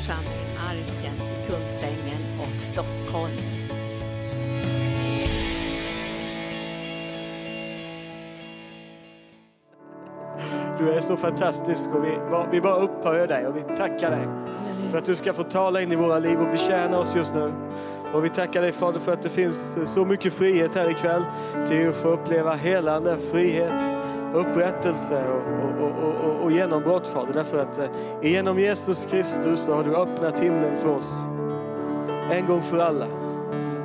församling Arken i Kungsängen och Stockholm. Du är så fantastisk och vi bara, vi bara upphöjer dig och vi tackar dig för att du ska få tala in i våra liv och betjäna oss just nu. Och vi tackar dig Fader för att det finns så mycket frihet här ikväll till att få uppleva helande, frihet, upprättelse och, och, och, och, och genombrott Fader. Därför att eh, genom Jesus Kristus så har du öppnat himlen för oss. En gång för alla.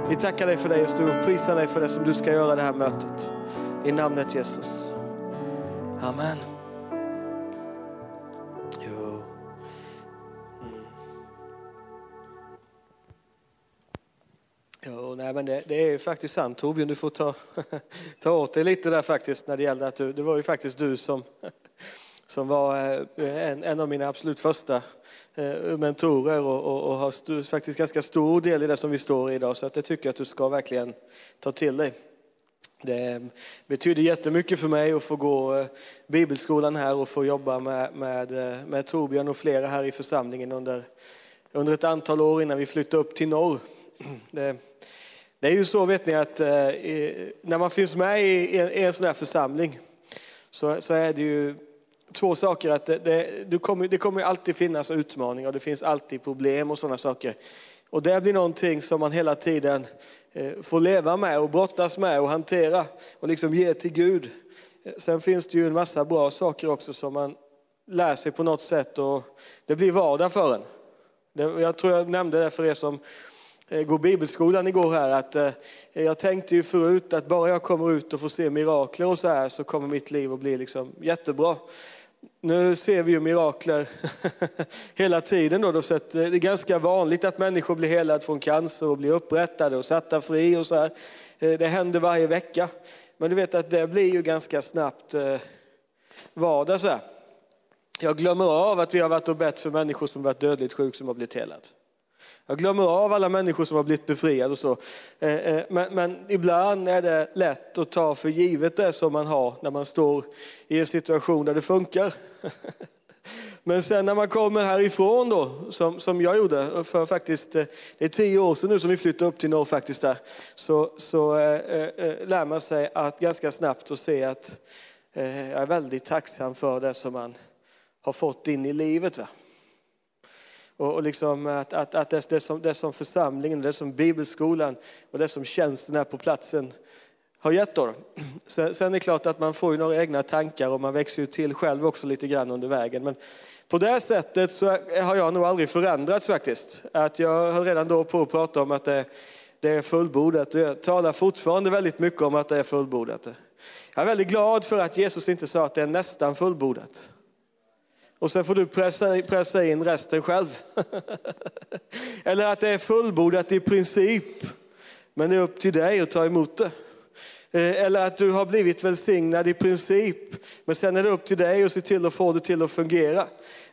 Vi tackar dig för det just nu och prisar dig för det som du ska göra det här mötet. I namnet Jesus. Amen. Jo, nej, men det, det är faktiskt sant Torbjörn, du får ta, ta åt dig lite där faktiskt när det gällde att du, det var ju faktiskt du som, som var eh, en, en av mina absolut första eh, mentorer och, och, och har stu, faktiskt ganska stor del i det som vi står i idag så att det tycker jag att du ska verkligen ta till dig. Det eh, betyder jättemycket för mig att få gå bibelskolan här och få jobba med, med, med Torbjörn och flera här i församlingen under, under ett antal år innan vi flyttade upp till norr. Det, det är ju så vet ni att eh, när man finns med i en, i en sån här församling så, så är det ju två saker. Att det, det, du kommer, det kommer alltid finnas utmaningar och det finns alltid problem och sådana saker. Och det blir någonting som man hela tiden eh, får leva med och brottas med och hantera och liksom ge till Gud. Eh, sen finns det ju en massa bra saker också som man lär sig på något sätt och det blir vardag för en. Det, jag tror jag nämnde det för er som Eh, går bibelskolan igår här att eh, jag tänkte ju förut att bara jag kommer ut och får se mirakler och så här så kommer mitt liv att bli liksom jättebra. Nu ser vi ju mirakler hela tiden. Då, så att eh, det är ganska vanligt att människor blir helade från cancer och blir upprättade och satta fri och så här. Det händer varje vecka. Men du vet att det blir ju ganska snabbt vardag så här. Jag glömmer av att vi har varit och bett för människor som varit dödligt sjuka som har blivit helade. Jag glömmer av alla människor som har blivit befriade och så. Eh, eh, men, men ibland är det lätt att ta för givet det som man har när man står i en situation där det funkar. Men sen när man kommer härifrån då, som, som jag gjorde för faktiskt, eh, det är tio år sedan nu som vi flyttade upp till norr faktiskt där, så, så äh, eh, lär man sig att ganska snabbt att se att äh, jag är väldigt tacksam för det som man har fått in i livet. Va? Och, och liksom att, att, att det, det, som, det som församlingen, det som bibelskolan och det som tjänsten här på platsen har gett. Då. Sen, sen är det klart att man får ju några egna tankar och man växer ju till själv också lite grann under vägen. Men på det sättet så har jag nog aldrig förändrats faktiskt. Att jag höll redan då på att prata om att det, det är fullbordat. Och Jag talar fortfarande väldigt mycket om att det är fullbordat. Jag är väldigt glad för att Jesus inte sa att det är nästan fullbordat. Och sen får du pressa, pressa in resten själv. Eller att det är fullbordat i princip. Men det är upp till dig att ta emot det. Eh, eller att du har blivit välsignad i princip. Men sen är det upp till dig att se till att få det till att fungera.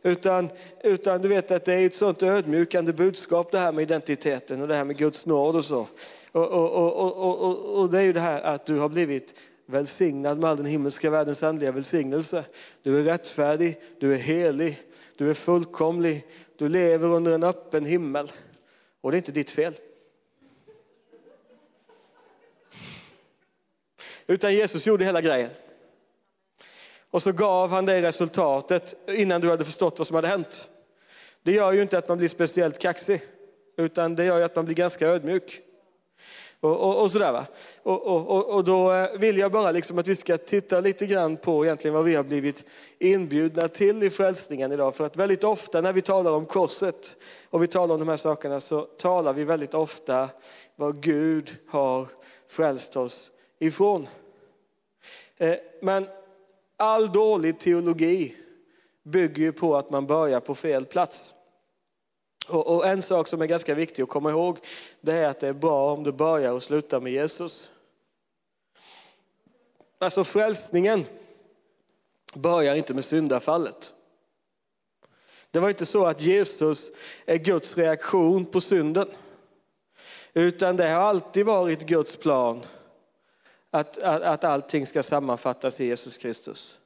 Utan, utan du vet att det är ett sånt ödmjukande budskap det här med identiteten och det här med Guds nåd och så. Och, och, och, och, och, och det är ju det här att du har blivit välsignad med all den himmelska världens andliga välsignelse. Du är rättfärdig, du är helig, du är fullkomlig, du lever under en öppen himmel. Och det är inte ditt fel. Utan Jesus gjorde hela grejen. Och så gav han dig resultatet innan du hade förstått vad som hade hänt. Det gör ju inte att man blir speciellt kaxig, utan det gör ju att man blir ganska ödmjuk. Och, och, och sådär va. Och, och, och, och då eh, vill jag bara liksom att vi ska titta lite grann på egentligen vad vi har blivit inbjudna till i frälsningen idag. För att väldigt ofta när vi talar om korset och vi talar om de här sakerna så talar vi väldigt ofta vad Gud har frälst oss ifrån. Eh, men all dålig teologi bygger ju på att man börjar på fel plats. Och, och en sak som är ganska viktig att komma ihåg, det är att det är bra om du börjar och slutar med Jesus. Alltså frälsningen börjar inte med syndafallet. Det var inte så att Jesus är Guds reaktion på synden. Utan det har alltid varit Guds plan att, att, att allting ska sammanfattas i Jesus Kristus.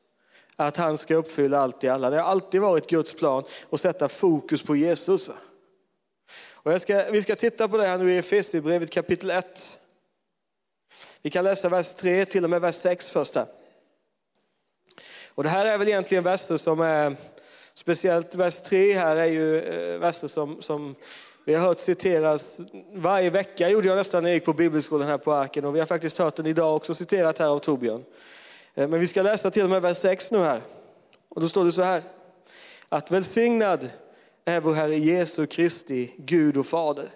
Att han ska uppfylla allt i alla. Det har alltid varit Guds plan att sätta fokus på Jesus. Och jag ska, vi ska titta på det här nu i Efesierbrevet kapitel 1. Vi kan läsa vers 3 till och med vers 6 först. Här. Och det här är väl egentligen verser som är, speciellt vers 3 här är ju eh, verser som, som vi har hört citeras varje vecka, gjorde jag nästan när jag gick på bibelskolan här på Arken. Och vi har faktiskt hört den idag också citerat här av Torbjörn. Eh, men vi ska läsa till och med vers 6 nu här. Och då står det så här. Att välsignad är vår Herre Jesu Kristi Gud och Fader.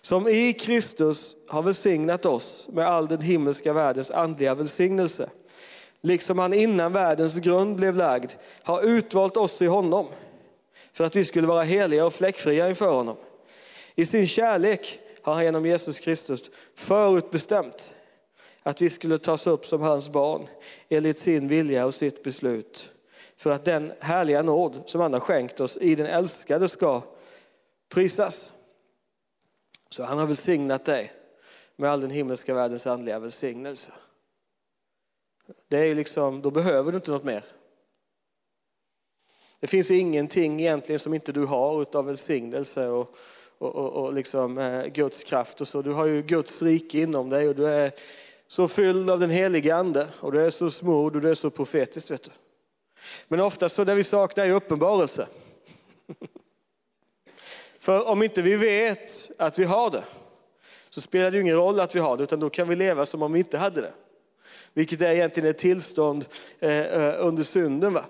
Som i Kristus har välsignat oss med all den himmelska världens andliga välsignelse. Liksom han innan världens grund blev lagd har utvalt oss i honom. För att vi skulle vara heliga och fläckfria inför honom. I sin kärlek har han genom Jesus Kristus förutbestämt att vi skulle tas upp som hans barn enligt sin vilja och sitt beslut. För att den härliga nåd som han har skänkt oss i den älskade ska prisas. Så han har välsignat dig med all den himmelska världens andliga välsignelse. Det är liksom, då behöver du inte något mer. Det finns ingenting egentligen som inte du har av välsignelse och, och, och, och liksom, eh, Guds kraft och så. Du har ju Guds rike inom dig och du är så fylld av den helige ande och det är så smord och det är så profetiskt. Vet du. Men ofta så det vi saknar är uppenbarelse. För om inte vi vet att vi har det så spelar det ingen roll att vi har det utan då kan vi leva som om vi inte hade det. Vilket är egentligen ett tillstånd eh, eh, under synden. Va?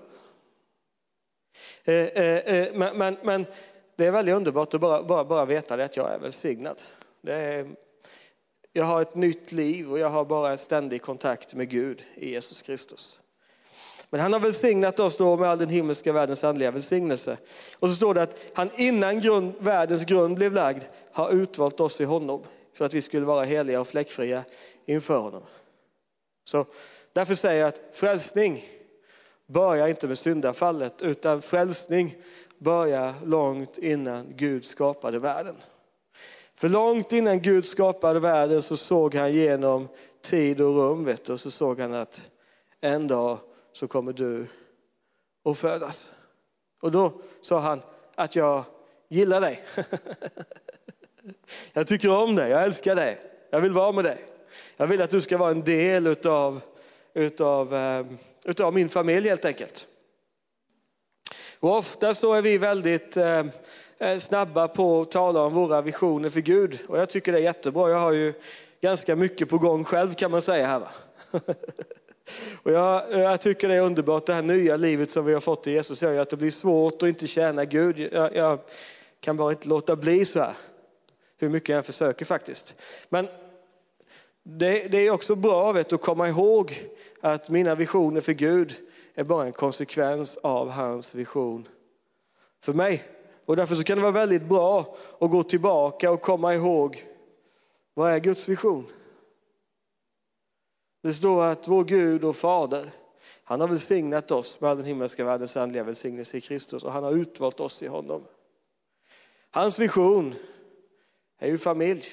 Eh, men, men, men det är väldigt underbart att bara, bara, bara veta det, att jag är välsignad. Det är, jag har ett nytt liv och jag har bara en ständig kontakt med Gud i Jesus Kristus. Men han har välsignat oss då med all den himmelska världens andliga välsignelse. Och så står det att han innan grund, världens grund blev lagd har utvalt oss i honom för att vi skulle vara heliga och fläckfria inför honom. Så därför säger jag att frälsning börjar inte med syndafallet utan frälsning börjar långt innan Gud skapade världen. För långt innan Gud skapade världen så såg han genom tid och rum vet du, och så såg han att en dag så kommer du att födas. Och då sa han att jag gillar dig. Jag tycker om dig, jag älskar dig, jag vill vara med dig. Jag vill att du ska vara en del utav, utav, ehm, utav min familj helt enkelt. Och ofta så är vi väldigt eh, Eh, snabba på att tala om våra visioner för Gud. Och jag tycker det är jättebra. Jag har ju ganska mycket på gång själv kan man säga här. Va? Och jag, eh, jag, tycker det är underbart, det här nya livet som vi har fått i Jesus gör ju att det blir svårt att inte tjäna Gud. Jag, jag kan bara inte låta bli så här, hur mycket jag än försöker faktiskt. Men det, det är också bra vet, att komma ihåg att mina visioner för Gud är bara en konsekvens av hans vision för mig. Och därför så kan det vara väldigt bra att gå tillbaka och komma ihåg vad är Guds vision? Det står att vår Gud och Fader, han har välsignat oss med all den himmelska världens andliga välsignelse i Kristus och han har utvalt oss i honom. Hans vision är ju familj.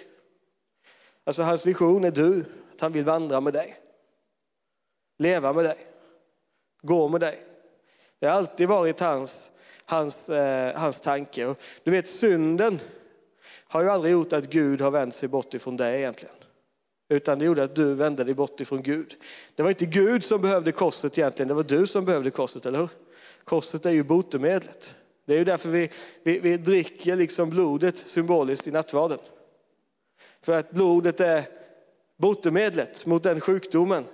Alltså hans vision är du, att han vill vandra med dig. Leva med dig. Gå med dig. Det har alltid varit hans, hans, eh, hans tanke. Och du vet synden har ju aldrig gjort att Gud har vänt sig bort ifrån dig egentligen. Utan det gjorde att du vände dig bort ifrån Gud. Det var inte Gud som behövde korset egentligen, det var du som behövde korset, eller hur? Korset är ju botemedlet. Det är ju därför vi, vi, vi dricker liksom blodet symboliskt i nattvarden. För att blodet är botemedlet mot den sjukdomen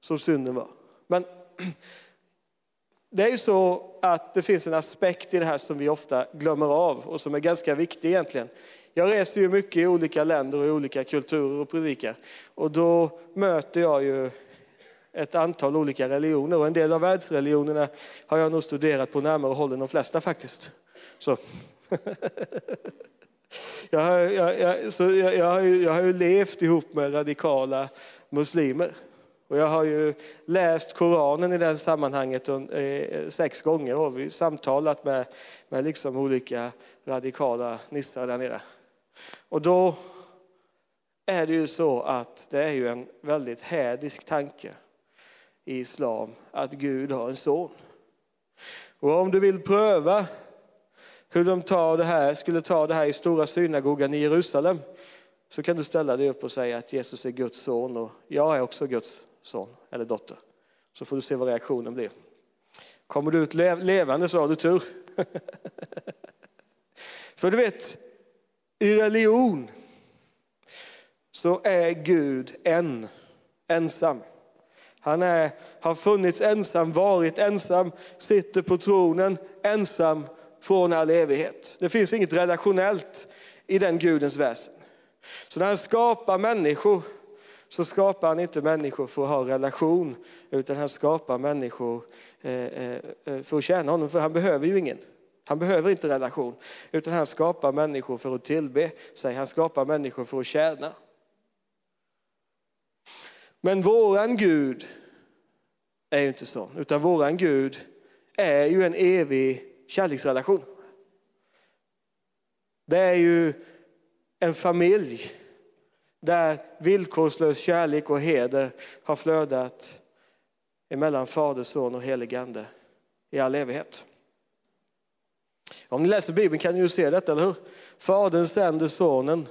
som synden var. Men det är ju så att det finns en aspekt i det här som vi ofta glömmer av och som är ganska viktig egentligen. Jag reser ju mycket i olika länder och i olika kulturer och predikar. Och då möter jag ju ett antal olika religioner och en del av världsreligionerna har jag nog studerat på närmare håll än de flesta faktiskt. Så. jag, har, jag, jag, så jag, jag, har ju, jag har ju levt ihop med radikala muslimer. Och jag har ju läst Koranen i det sammanhanget eh, sex gånger och vi samtalat med, med liksom olika radikala nissar där nere. Och då är det ju så att det är ju en väldigt hädisk tanke i islam att Gud har en son. Och om du vill pröva hur de tar det här, skulle ta det här i stora synagogan i Jerusalem så kan du ställa dig upp och säga att Jesus är Guds son och jag är också Guds son eller dotter. Så får du se vad reaktionen blir. Kommer du ut levande så har du tur. För du vet, i religion så är Gud en, ensam. Han är, har funnits ensam, varit ensam, sitter på tronen ensam från all evighet. Det finns inget relationellt i den Gudens väsen. Så när han skapar människor så skapar han inte människor för att ha relation, utan han skapar människor eh, eh, eh, för att tjäna honom, för han behöver ju ingen. Han behöver inte relation, utan han skapar människor för att tillbe sig. Han skapar människor för att tjäna. Men våran Gud är ju inte sån, utan våran Gud är ju en evig kärleksrelation. Det är ju en familj där villkorslös kärlek och heder har flödat emellan Fader, Son och helig Ande i all evighet. Om ni läser Bibeln kan ni ju se detta, eller hur? Fadern sänder Sonen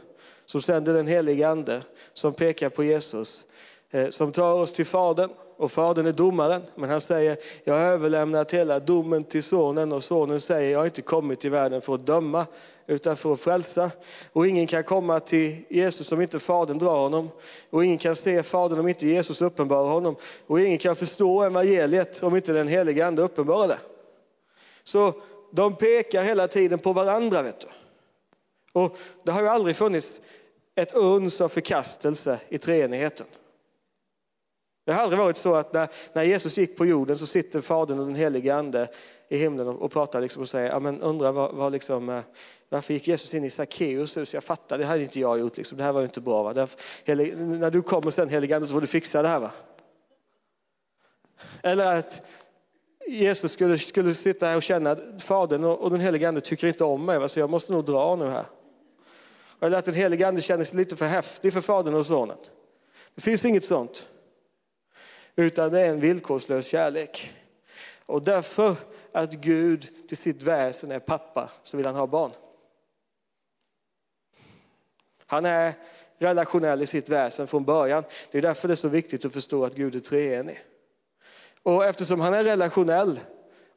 som sänder den helige Ande som pekar på Jesus, eh, som tar oss till Fadern och Fadern är domaren, men han säger, jag har överlämnat hela domen till Sonen och Sonen säger, jag har inte kommit till världen för att döma, utan för att frälsa. Och ingen kan komma till Jesus om inte Fadern drar honom. Och ingen kan se Fadern om inte Jesus uppenbarar honom. Och ingen kan förstå evangeliet om inte den helige Ande uppenbarar det. Så de pekar hela tiden på varandra. Vet du. Och det har ju aldrig funnits ett uns av förkastelse i treenigheten. Det har aldrig varit så att när, när Jesus gick på jorden så sitter Fadern och den helige Ande i himlen och, och pratar liksom och säger, ja, men undrar vad, vad liksom, eh, varför gick Jesus in i Sackeus hus? Jag fattar, det hade inte jag gjort, liksom. det här var inte bra. Va? Därför, helig, när du kommer sen helige Ande så får du fixa det här. Va? Eller att Jesus skulle, skulle sitta här och känna att Fadern och, och den helige Ande tycker inte om mig, va? så jag måste nog dra nu här. Eller att den helige Ande känner sig lite för häftig för Fadern och Sonen. Det finns inget sånt utan det är en villkorslös kärlek. Och därför att Gud till sitt väsen är pappa så vill han ha barn. Han är relationell i sitt väsen från början. Det är därför det är så viktigt att förstå att Gud är treenig. Och eftersom han är relationell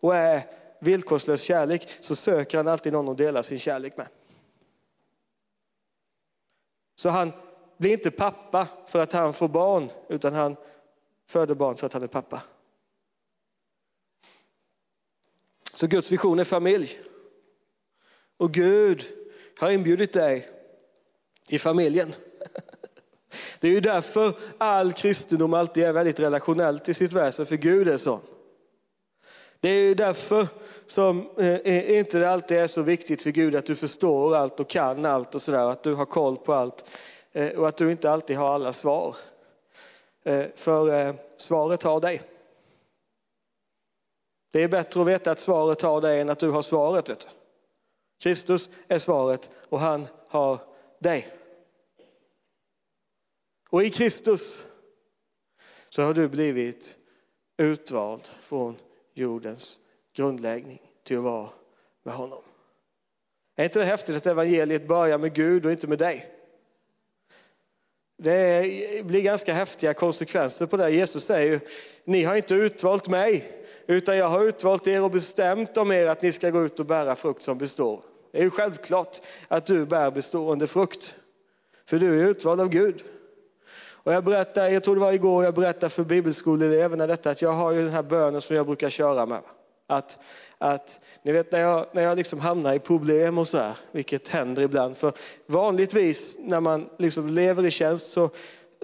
och är villkorslös kärlek så söker han alltid någon att dela sin kärlek med. Så han blir inte pappa för att han får barn utan han föder barn för att han är pappa. Så Guds vision är familj. Och Gud har inbjudit dig i familjen. Det är ju därför all kristendom alltid är väldigt relationellt i sitt väsen, för Gud är så. Det är ju därför som eh, inte det alltid är så viktigt för Gud att du förstår allt och kan allt och sådär, att du har koll på allt eh, och att du inte alltid har alla svar. Eh, för eh, svaret har dig. Det är bättre att veta att svaret har dig än att du har svaret. Vet du. Kristus är svaret och han har dig. Och i Kristus så har du blivit utvald från jordens grundläggning till att vara med honom. Är inte det häftigt att evangeliet börjar med Gud och inte med dig? Det blir ganska häftiga konsekvenser på det. Jesus säger ju, ni har inte utvalt mig, utan jag har utvalt er och bestämt om er att ni ska gå ut och bära frukt som består. Det är ju självklart att du bär bestående frukt, för du är utvald av Gud. Och jag berättade, jag tror det var igår, jag berättade för bibelskoleeleverna detta att jag har ju den här bönen som jag brukar köra med. Att, att ni vet när jag, när jag liksom hamnar i problem och sådär, vilket händer ibland. För vanligtvis när man liksom lever i tjänst så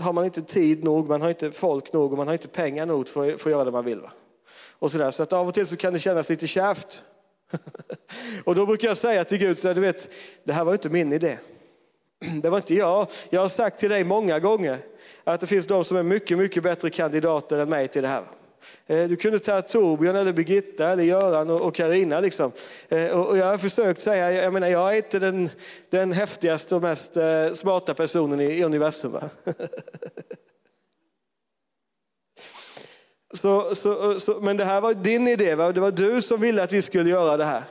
har man inte tid nog, man har inte folk nog och man har inte pengar nog för, för att göra det man vill. Va? Och så, där. så att av och till så kan det kännas lite kärvt. och då brukar jag säga till Gud, så där, du vet, det här var inte min idé. Det var inte jag. Jag har sagt till dig många gånger att det finns de som är mycket, mycket bättre kandidater än mig till det här. Va? Eh, du kunde ta Torbjörn eller Birgitta eller Göran och Karina liksom. Eh, och jag har försökt säga, jag menar jag är inte den, den häftigaste och mest eh, smarta personen i universum. Så, så, så, men det här var din idé, va? det var du som ville att vi skulle göra det här.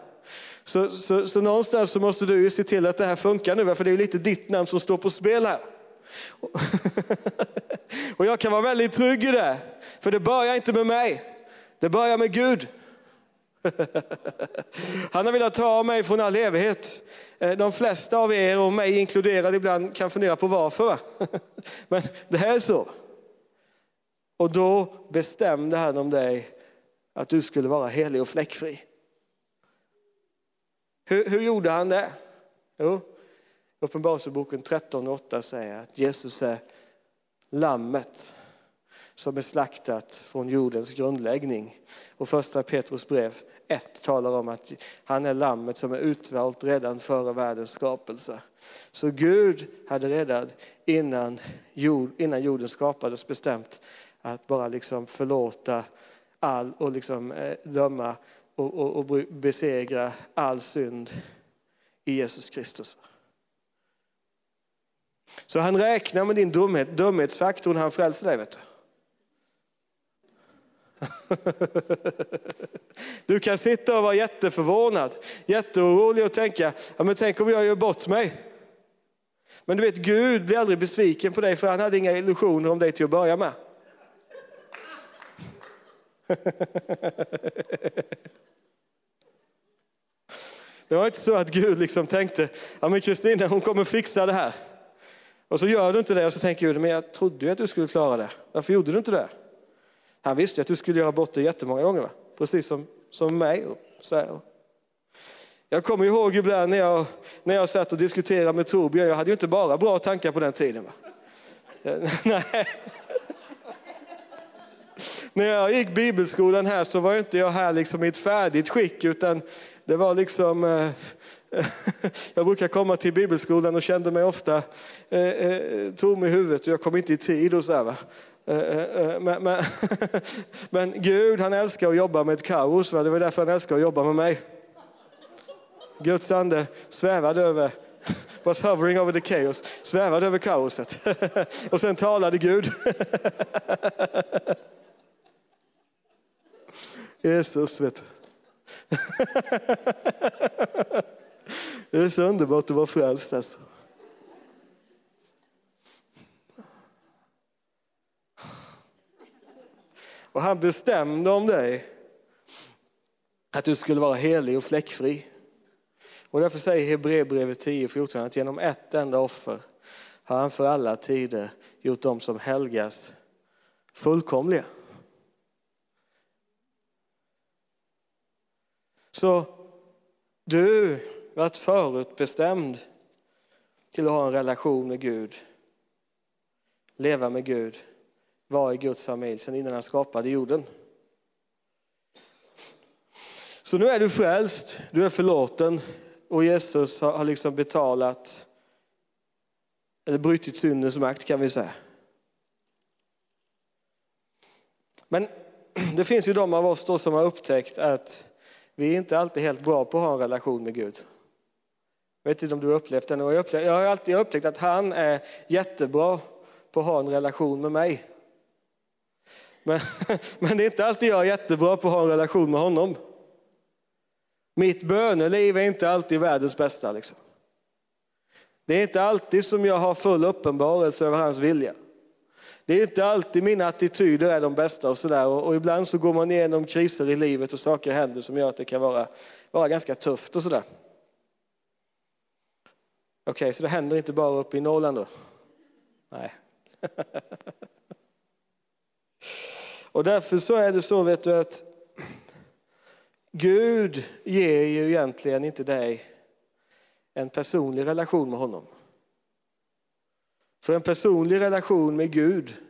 Så, så, så någonstans så måste du ju se till att det här funkar nu, för det är ju lite ditt namn som står på spel här. Och jag kan vara väldigt trygg i det, för det börjar inte med mig. Det börjar med Gud. Han har velat ta mig från all evighet. Eh, de flesta av er, och mig inkluderad ibland, kan fundera på varför. Men det här är så. Och då bestämde han om dig att du skulle vara helig och fläckfri. Hur, hur gjorde han det? Jo, Uppenbarelseboken 13.8 säger att Jesus är lammet som är slaktat från jordens grundläggning. Och första Petrus brev 1 talar om att han är lammet som är utvalt redan före världens skapelse. Så Gud hade redan innan, jord, innan jorden skapades bestämt att bara liksom förlåta all och liksom eh, döma och, och, och besegra all synd i Jesus Kristus. Så han räknar med din dumhet, dumhetsfaktor när han frälser dig. Vet du. Du kan sitta och vara jätteförvånad, jätteorolig och tänka, ja, men tänk om jag gör bort mig. Men du vet, Gud blir aldrig besviken på dig för han hade inga illusioner om dig till att börja med. Det var inte så att Gud liksom tänkte, ja men Kristina hon kommer fixa det här. Och så gör du inte det och så tänker Gud, men jag trodde ju att du skulle klara det. Varför gjorde du inte det? Han visste ju att du skulle göra bort det jättemånga gånger, va? precis som, som mig. Och så här. Jag kommer ihåg ibland när jag, när jag satt och diskuterade med Torbjörn, jag hade ju inte bara bra tankar på den tiden. Va? Nej. När jag gick bibelskolan här så var inte jag här liksom i ett färdigt skick utan det var liksom eh, jag brukar komma till bibelskolan och kände mig ofta eh, eh, tom i huvudet och jag kom inte i tid och så här, eh, men, men, men, Gud han älskar att jobba med ett kaos, va? det var därför han älskar att jobba med mig. Guds ande svävade över, was hovering over the chaos, svävade över kaoset. och sen talade Gud. Jesus vet du. Det är så underbart att vara frälst alltså. Och han bestämde om dig att du skulle vara helig och fläckfri. Och därför säger Hebreerbrevet 10.14 att genom ett enda offer har han för alla tider gjort dem som helgas fullkomliga. Så du varit förutbestämd till att ha en relation med Gud, leva med Gud, vara i Guds familj sedan innan han skapade jorden. Så nu är du frälst, du är förlåten och Jesus har liksom betalat, eller brutit syndens makt kan vi säga. Men det finns ju de av oss då som har upptäckt att vi är inte alltid helt bra på att ha en relation med Gud. Jag vet inte om du har upplevt det. Jag upplevt, jag har alltid upptäckt att han är jättebra på att ha en relation med mig. Men, men det är inte alltid jag är jättebra på att ha en relation med honom. Mitt böneliv är inte alltid världens bästa. Liksom. Det är inte alltid som jag har full uppenbarelse över hans vilja. Det är inte alltid mina attityder är de bästa och sådär. Och, och, ibland så går man igenom kriser i livet och saker händer som gör att det kan vara, vara ganska tufft och sådär. Okej, okay, så det händer inte bara uppe i Norrland då? Nej. och därför så är det så vet du att Gud ger ju egentligen inte dig en personlig relation med honom. För en personlig relation med Gud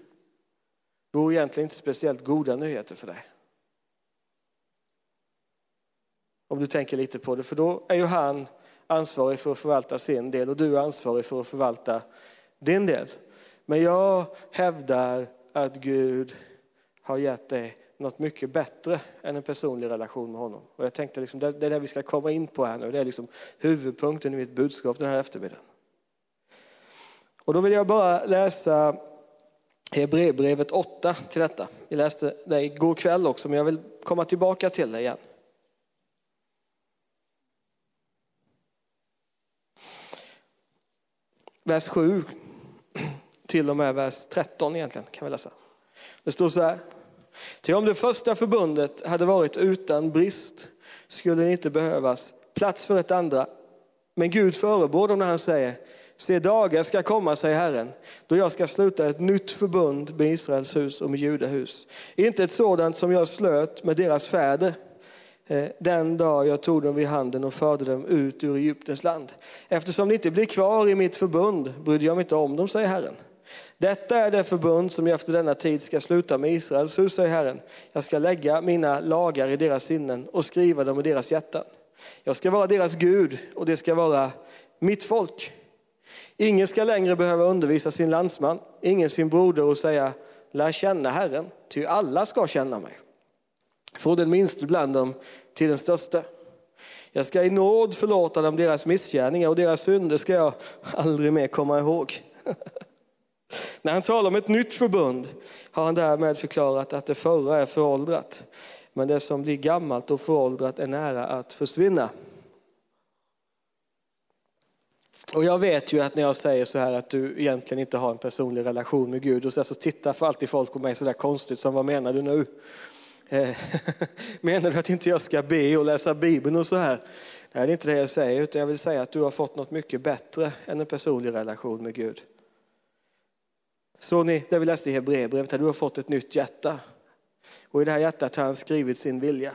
vore egentligen inte speciellt goda nyheter för dig. Om du tänker lite på det, för då är ju han ansvarig för att förvalta sin del och du är ansvarig för att förvalta din del. Men jag hävdar att Gud har gett dig något mycket bättre än en personlig relation med honom. Och jag tänkte liksom, det är det vi ska komma in på här nu. Det är liksom huvudpunkten i mitt budskap den här eftermiddagen. Och då vill jag bara läsa Hebreerbrevet 8 till detta. Vi läste det igår kväll också, men jag vill komma tillbaka till det igen. Vers 7 till och med vers 13 egentligen kan vi läsa. Det står så här. Till om det första förbundet hade varit utan brist skulle det inte behövas plats för ett andra. Men Gud förebår dem när han säger, se dagar ska komma, säger Herren, då jag ska sluta ett nytt förbund med Israels hus och med Judahus. Inte ett sådant som jag slöt med deras fäder Eh, den dag jag tog dem vid handen och förde dem ut ur Egyptens land. Eftersom de inte blir kvar i mitt förbund brydde jag mig inte om dem, säger Herren. Detta är det förbund som jag efter denna tid ska sluta med Israels hus, säger Herren. Jag ska lägga mina lagar i deras sinnen och skriva dem i deras hjärtan. Jag ska vara deras Gud och det ska vara mitt folk. Ingen ska längre behöva undervisa sin landsman, ingen sin broder och säga lär känna Herren, ty alla ska känna mig. Från den minste bland dem till den största. Jag ska i nåd förlåta dem deras missgärningar och deras synder ska jag aldrig mer komma ihåg. När han talar om ett nytt förbund har han därmed förklarat att det förra är föråldrat. Men det som blir gammalt och föråldrat är nära att försvinna. Och jag vet ju att när jag säger så här att du egentligen inte har en personlig relation med Gud och så, så tittar för alltid folk på mig så där konstigt som vad menar du nu? Eh, menar du att inte jag ska be och läsa Bibeln och så här? Nej, det är inte det jag säger, utan jag vill säga att du har fått något mycket bättre än en personlig relation med Gud. Så ni, det vi läste i Hebreerbrevet, du har fått ett nytt hjärta. Och i det här hjärtat har han skrivit sin vilja.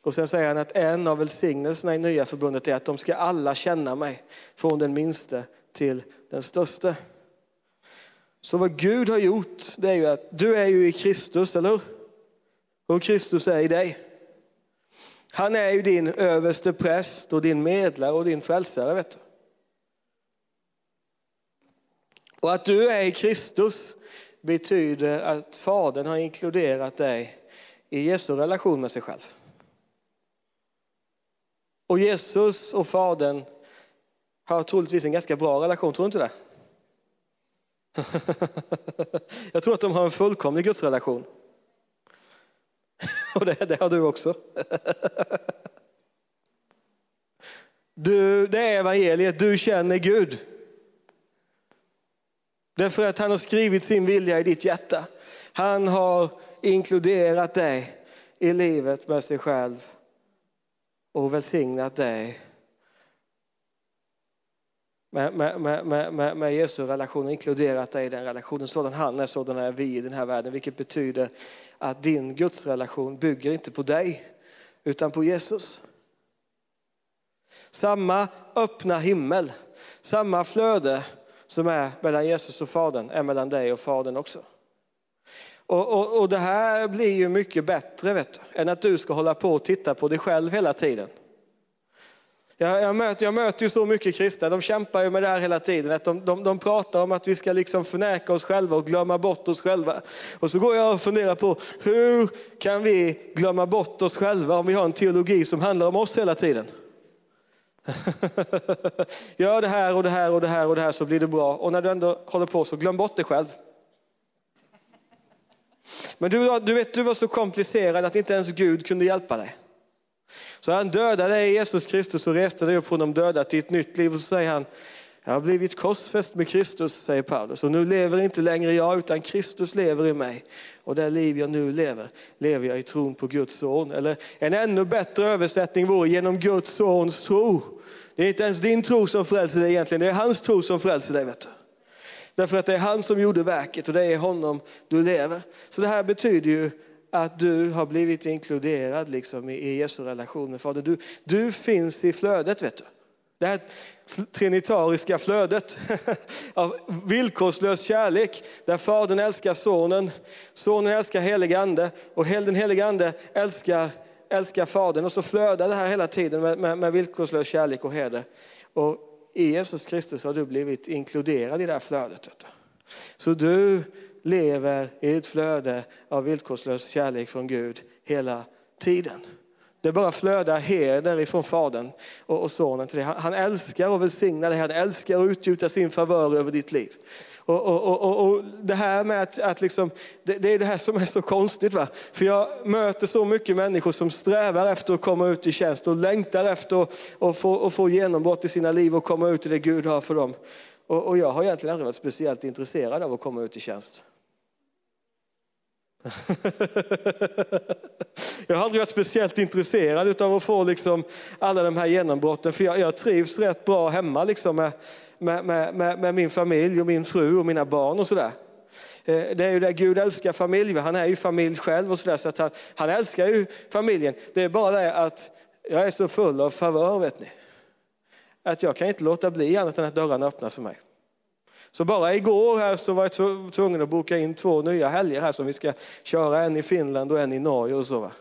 Och sen säger han att en av välsignelserna i nya förbundet är att de ska alla känna mig, från den minste till den största. Så vad Gud har gjort, det är ju att du är ju i Kristus, eller hur? Och Kristus är i dig. Han är ju din överste präst och din medlare och din frälsare, vet du. Och att du är i Kristus betyder att Fadern har inkluderat dig i Jesu relation med sig själv. Och Jesus och Fadern har troligtvis en ganska bra relation, tror du inte det? Jag tror att de har en fullkomlig gudsrelation. Och det, det har du också. Du, det är evangeliet, du känner Gud. Därför att han har skrivit sin vilja i ditt hjärta. Han har inkluderat dig i livet med sig själv och välsignat dig med, med, med, med, med Jesu relation och inkluderat dig i den relationen. Sådan han är, sådan är vi i den här världen. Vilket betyder att din gudsrelation bygger inte på dig utan på Jesus. Samma öppna himmel, samma flöde som är mellan Jesus och Fadern är mellan dig och Fadern också. Och, och, och, det här blir ju mycket bättre vet du, än att du ska hålla på och titta på dig själv hela tiden. Jag, jag, möter, jag möter ju så mycket kristna, de kämpar ju med det här hela tiden. Att de, de, de pratar om att vi ska liksom förneka oss själva och glömma bort oss själva. Och så går jag och funderar på hur kan vi glömma bort oss själva om vi har en teologi som handlar om oss hela tiden. Gör det här och det här och det här och det här så blir det bra. Och när du ändå håller på så glöm bort dig själv. Men du, du vet, du var så komplicerad att inte ens Gud kunde hjälpa dig. Så han dödade dig, Jesus Kristus, och reste dig upp från de döda till ett nytt liv. Och så säger han, jag har blivit korsfäst med Kristus, säger Paulus. Och nu lever inte längre jag, utan Kristus lever i mig. Och det liv jag nu lever, lever jag i tron på Guds son. Eller en ännu bättre översättning vore genom Guds sons tro. Det är inte ens din tro som frälser dig egentligen, det är hans tro som frälser dig. Vet du. Därför att det är han som gjorde verket och det är honom du lever. Så det här betyder ju att du har blivit inkluderad liksom i Jesu relation med Fadern. Du, du finns i flödet. vet du. Det här trinitariska flödet av villkorslös kärlek där Fadern älskar Sonen, Sonen älskar helig Ande och den helige Ande älskar, älskar Fadern. Och så flödar det här hela tiden med, med, med villkorslös kärlek och heder. Och i Jesus Kristus har du blivit inkluderad i det här flödet. Så du lever i ett flöde av villkorslös kärlek från Gud hela tiden. Det bara flödar heder ifrån Fadern och, och Sonen till dig. Han, han älskar och välsignar dig, han älskar att utgjuta sin favör över ditt liv. Och, och, och, och, det här med att, att liksom, det, det, är det här som är så konstigt. Va? För jag möter så mycket människor som strävar efter att komma ut i tjänst och längtar efter att och få, och få genombrott i sina liv och komma ut i det Gud har för dem. Och, och jag har egentligen aldrig varit speciellt intresserad av att komma ut i tjänst. jag har aldrig varit speciellt intresserad av att få liksom alla de här genombrotten, för jag, jag trivs rätt bra hemma liksom med, med, med, med, min familj och min fru och mina barn och sådär. Eh, det är ju det Gud älskar familj, han är ju familj själv och sådär, så att han, han älskar ju familjen. Det är bara det att jag är så full av favör vet ni. Att jag kan inte låta bli annat än att dörrarna öppnas för mig. Så bara igår här så var jag tvungen att boka in två nya helger här som vi ska köra, en i Finland och en i Norge och så. Va?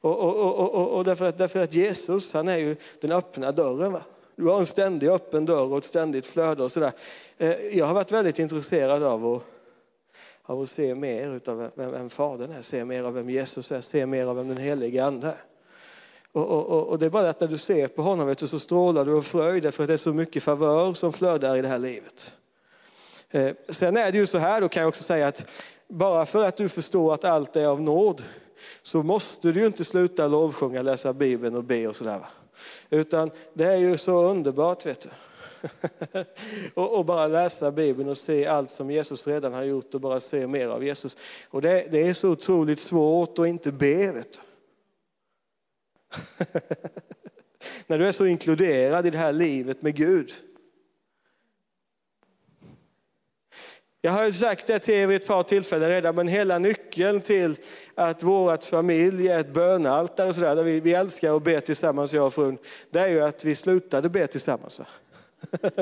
Och, och, och, och, därför, att, därför att Jesus, han är ju den öppna dörren. Va? Du har en ständig öppen dörr och ett ständigt flöde och sådär. Eh, jag har varit väldigt intresserad av att, av att se mer av vem, vem Fadern är, se mer av vem Jesus är, se mer av vem den helige Ande är. Och, och, och, det är bara att när du ser på honom vet du, så strålar du av fröjd därför att det är så mycket favör som flödar i det här livet. Eh, sen är det ju så här, då kan jag också säga att bara för att du förstår att allt är av nåd så måste du ju inte sluta lovsjunga, läsa Bibeln och be och sådär. Utan det är ju så underbart vet du. och, och, bara läsa Bibeln och se allt som Jesus redan har gjort och bara se mer av Jesus. Och det, det är så otroligt svårt att inte be. Vet du. När du är så inkluderad i det här livet med Gud. Jag har ju sagt det till er vid ett par tillfällen redan, men hela nyckeln till att vårt familj är ett bönaltare, så där, där vi, vi älskar att be tillsammans, jag och frun, det är ju att vi slutade be tillsammans. Va?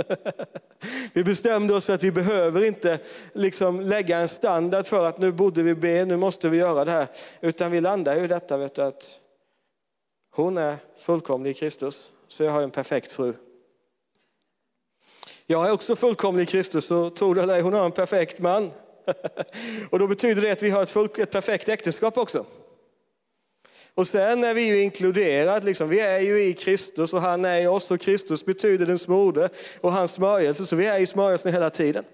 vi bestämde oss för att vi behöver inte liksom lägga en standard för att nu borde vi be, nu måste vi göra det här. Utan vi landar ju i detta vet du, att hon är fullkomlig i Kristus, så jag har en perfekt fru. Jag är också fullkomlig i Kristus och tror du eller hon har en perfekt man. och då betyder det att vi har ett, full, ett perfekt äktenskap också. Och sen är vi ju inkluderade, liksom. vi är ju i Kristus och han är i oss och Kristus betyder den smorde och hans smörjelse, så vi är i smörjelsen hela tiden.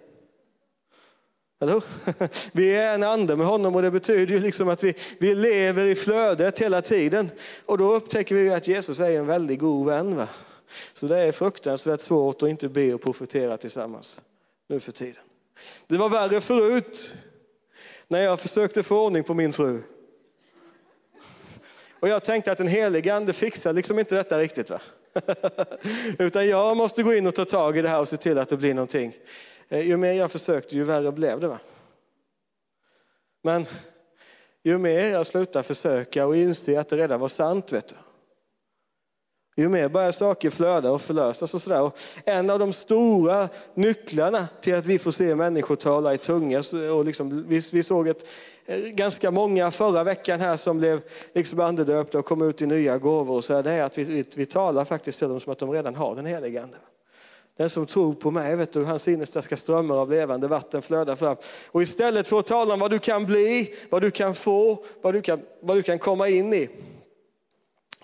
Eller Vi är en ande med honom och det betyder ju liksom att vi, vi lever i flödet hela tiden. Och då upptäcker vi att Jesus är en väldigt god vän. Va? Så det är fruktansvärt svårt att inte be och profetera tillsammans nu för tiden. Det var värre förut när jag försökte få ordning på min fru. Och jag tänkte att en helig ande fixar liksom inte detta riktigt. Va? Utan jag måste gå in och ta tag i det här och se till att det blir någonting. Eh, ju mer jag försökte, ju värre blev det. Va? Men ju mer jag slutade försöka och inse att det redan var sant, vet du, ju mer börjar saker flöda och förlösas. Och sådär. Och en av de stora nycklarna till att vi får se människor tala i tunga, och liksom, vi, vi såg ett, eh, ganska många förra veckan här som blev liksom andedöpta och kom ut i nya gåvor. Och så det är att vi, vi, vi talar faktiskt till dem som att de redan har den helige Ande. Den som tror på mig, vet du, hans innersta ska strömmar av levande vatten flöda fram. Och istället för att tala om vad du kan bli, vad du kan få, vad du kan, vad du kan komma in i,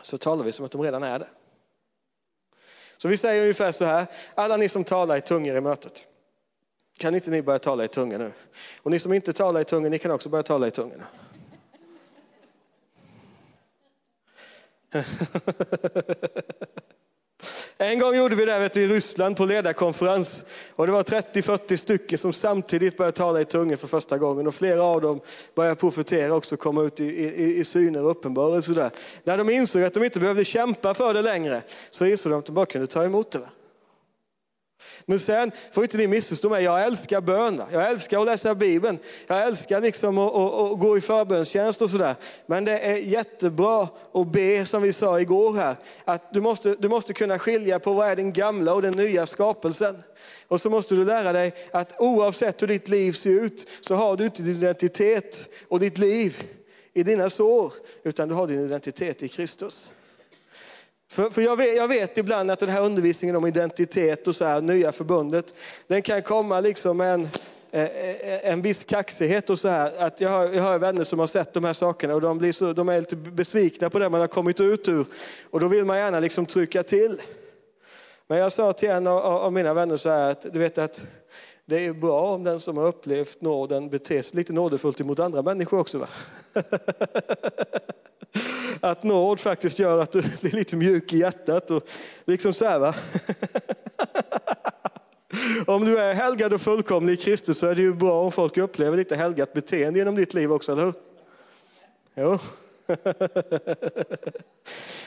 så talar vi som att de redan är det. Så vi säger ungefär så här, alla ni som talar i tungor i mötet, kan inte ni börja tala i tungor nu? Och ni som inte talar i tungor, ni kan också börja tala i tungorna. En gång gjorde vi det vet du, i Ryssland på ledarkonferens. Och det var 30-40 stycken som samtidigt började tala i tungor för första gången. Och flera av dem började profetera också, komma ut i, i, i syner och uppenbarelser. När de insåg att de inte behövde kämpa för det längre, så insåg de att de bara kunde ta emot det. Men sen får inte ni missförstå mig, jag älskar bön. Jag älskar att läsa Bibeln. Jag älskar liksom att, att, att gå i förbönstjänst och sådär. Men det är jättebra att be som vi sa igår här. Att du måste, du måste kunna skilja på vad är den gamla och den nya skapelsen. Och så måste du lära dig att oavsett hur ditt liv ser ut så har du inte din identitet och ditt liv i dina sår. Utan du har din identitet i Kristus. För, för jag, vet, jag, vet, ibland att den här undervisningen om identitet och så här, nya förbundet, den kan komma liksom en, e, e, e, en viss kaxighet och så här. Att jag, har, jag har vänner som har sett de här sakerna och de, blir så, de är lite besvikna på det man har kommit ut ur. Och då vill man gärna liksom trycka till. Men jag sa till en av, av mina vänner så här att du vet att det är bra om den som har upplevt nåden beter sig lite nådefullt mot andra människor också. Va? att nåd faktiskt gör att du blir lite mjuk i hjärtat och liksom så här va. Om du är helgad och fullkomlig i Kristus så är det ju bra om folk upplever lite helgat beteende genom ditt liv också, eller hur? Jo.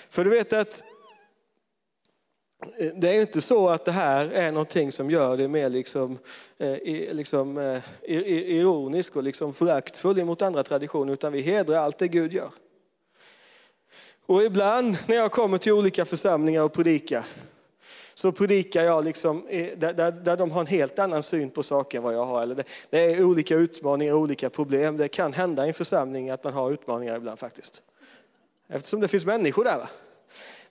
För du vet att eh, det är inte så att det här är någonting som gör det mer liksom, eh, liksom, eh, ironisk och liksom föraktfull mot andra traditioner, utan vi hedrar allt det Gud gör. Och ibland när jag kommer till olika församlingar och predikar, så predikar jag liksom, där, där, där de har en helt annan syn på saker än vad jag har. Eller det, det är olika utmaningar, och olika problem. Det kan hända i en församling att man har utmaningar ibland faktiskt. Eftersom det finns människor där. Va?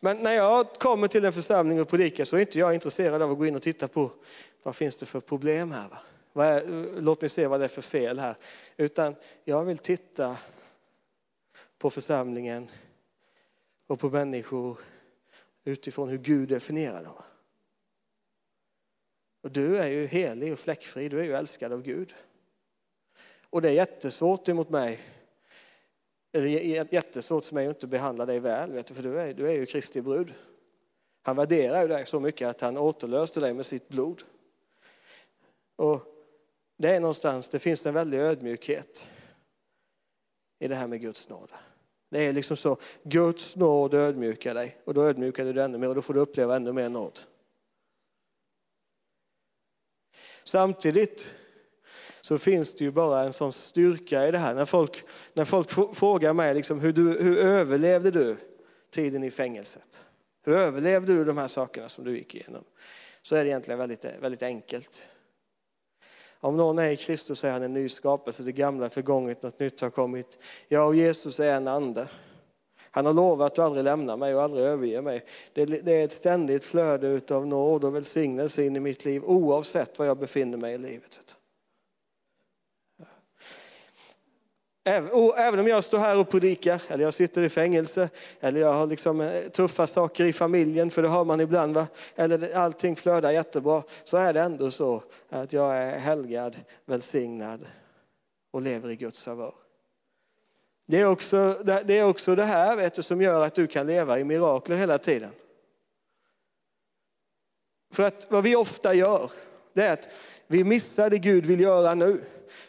Men när jag kommer till en församling och predikar så är inte jag intresserad av att gå in och titta på vad finns det för problem här. Va? Är, låt mig se vad det är för fel här. Utan jag vill titta på församlingen och på människor utifrån hur Gud definierar dem. Och du är ju helig och fläckfri, du är ju älskad av Gud. Och det är jättesvårt emot mig, eller jättesvårt för mig att inte behandla dig väl, vet du, för du är, du är ju Kristi brud. Han värderar ju dig så mycket att han återlöste dig med sitt blod. Och det är någonstans, det finns en väldig ödmjukhet i det här med Guds nåd. Det är liksom så, Guds nåd ödmjukar dig och då ödmjukar du dig ännu mer och då får du uppleva ännu mer nåd. Samtidigt så finns det ju bara en sån styrka i det här. När folk, när folk frågar mig liksom, hur, du, hur överlevde du tiden i fängelset? Hur överlevde du de här sakerna som du gick igenom? Så är det egentligen väldigt, väldigt enkelt. Om någon är i Kristus är han en ny skapelse, det gamla är förgånget, något nytt har kommit. Jag och Jesus är en ande. Han har lovat att aldrig lämna mig och aldrig överge mig. Det, är ett ständigt flöde av nåd och välsignelse in i mitt liv oavsett var jag befinner mig i livet. Oh, även om jag står här och predikar, eller jag sitter i fängelse, eller jag har liksom eh, tuffa saker i familjen, för det har man ibland, va? eller allting flödar jättebra, så är det ändå så att jag är helgad, välsignad och lever i Guds favör. Det är också det, är också det här vet du, som gör att du kan leva i mirakler hela tiden. För att vad vi ofta gör, det är att vi missar det Gud vill göra nu.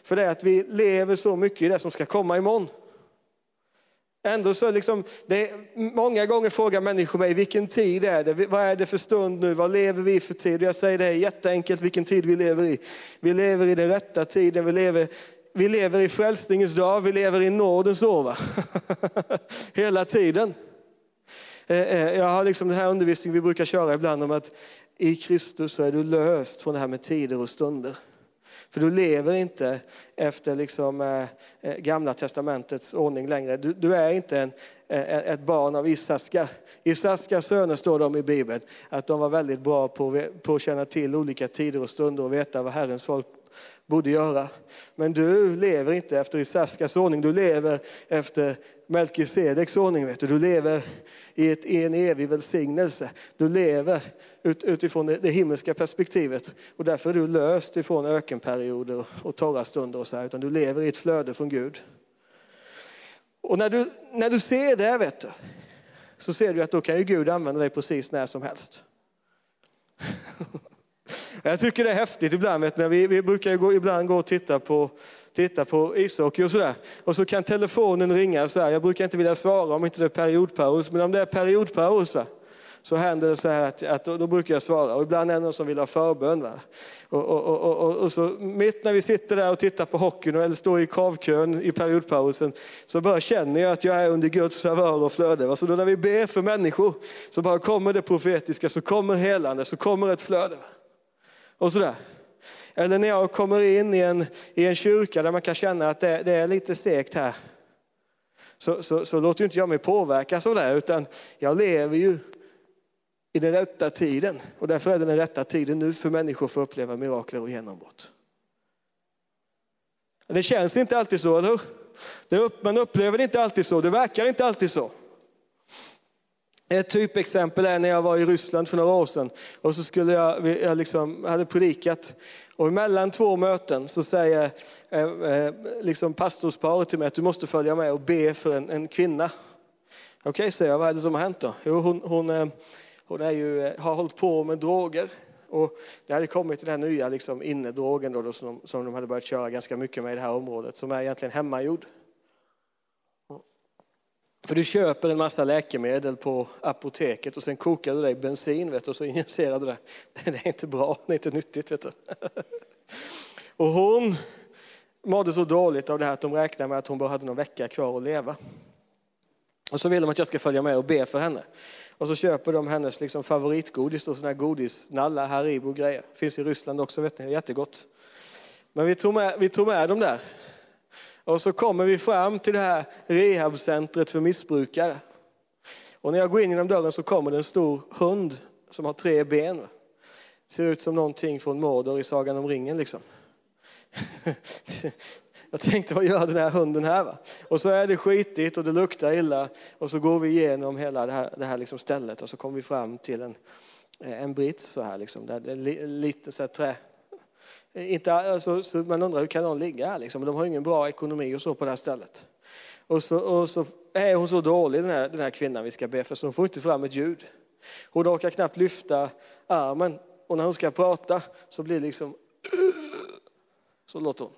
För det är att vi lever så mycket i det som ska komma imorgon. Ändå så liksom, det är, många gånger frågar människor mig, vilken tid är det? Vad är det för stund nu? Vad lever vi för tid? Och jag säger det är jätteenkelt vilken tid vi lever i. Vi lever i den rätta tiden, vi lever, vi lever i frälsningens dag, vi lever i nådens år. Hela tiden. Eh, eh, jag har liksom den här undervisningen vi brukar köra ibland om att i Kristus så är du löst från det här med tider och stunder. För du lever inte efter liksom, eh, eh, gamla testamentets ordning längre. Du, du är inte en, eh, eh ett barn av Isaskar. Isaskars söner står de i Bibeln, att de var väldigt bra på, på att känna till olika tider och stunder och veta vad Herrens folk borde göra. Men du lever inte efter Isaskars ordning, du lever efter Melkisedeks ordning. Vet du. du lever i, ett, i en evig välsignelse. Du lever ut, utifrån det, det, himmelska perspektivet. Och därför är du löst ifrån ökenperioder och, och torra stunder. Och så här, utan du lever i ett flöde från Gud. Och när du, när du ser det, vet du, så ser du att då kan ju Gud använda dig precis när som helst. Jag tycker det är häftigt ibland, vet, när vi, vi brukar gå, ibland gå och titta på, titta på ishockey och sådär. Och så kan telefonen ringa så här. Jag brukar inte vilja svara om inte det är periodpaus, men om det är periodpaus va? Så händer det så här att, att då, då, brukar jag svara. Och ibland är det någon som vill ha förbön. Va? Och, och, och, och, och så mitt när vi sitter där och tittar på hockeyn eller står i kavkön i periodpausen så bara känner jag att jag är under Guds favör och flöde. Va? Så då när vi ber för människor så bara kommer det profetiska, så kommer helande, så kommer ett flöde. Va? och sådär. Eller när jag kommer in i en, i en kyrka där man kan känna att det, det är lite segt här. Så, så, så låter inte jag mig påverkas av det, utan jag lever ju i den rätta tiden. Och därför är det den rätta tiden nu för människor för att uppleva mirakler och genombrott. Det känns inte alltid så, eller hur? Upp, man upplever det inte alltid så, det verkar inte alltid så. Ett typexempel är när jag var i Ryssland för några år sedan och så skulle jag, jag liksom, hade predikat och mellan två möten så säger eh, eh, liksom pastorsparet till mig att du måste följa med och be för en, en kvinna. Okej, okay, säger jag, vad är det som har hänt då? Jo, hon, hon, eh, hon är ju, eh, har hållit på med droger. Och det hade kommit den här nya liksom, innedrogen då, då, som, de, som de hade börjat köra ganska mycket med i det här området, som är egentligen hemmagjord. För du köper en massa läkemedel på apoteket och sen kokar du det i bensin vet du, och så injicerar du det. Det är inte bra, det är inte nyttigt. Vet du. Och hon mådde så dåligt av det här att de räknade med att hon bara hade någon vecka kvar att leva. Och så vill de att jag ska följa med och be för henne. Och så köper de hennes liksom favoritgodis, sådana här godisnallar, Haribo grejer. Finns i Ryssland också, vet ni, jättegott. Men vi tog med, vi tog med dem där. Och så kommer vi fram till det här rehabcentret för missbrukare. Och när jag går in genom dörren så kommer det en stor hund som har tre ben. Ser ut som någonting från Mordor i Sagan om ringen liksom. Jag tänkte, vad gör den här hunden här? Va? Och så är det skitigt och det luktar illa. Och så går vi igenom hela det här, det här liksom stället och så kommer vi fram till en, eh, en brits så här liksom. Där det är lite så här trä, inte, alltså, så man undrar hur kan någon ligga här liksom? De har ingen bra ekonomi och så på det här stället. Och så, och så är hon så dålig den här, den här kvinnan vi ska be för så hon får inte fram ett ljud. Hon orkar knappt lyfta armen och när hon ska prata så blir det liksom så låter hon.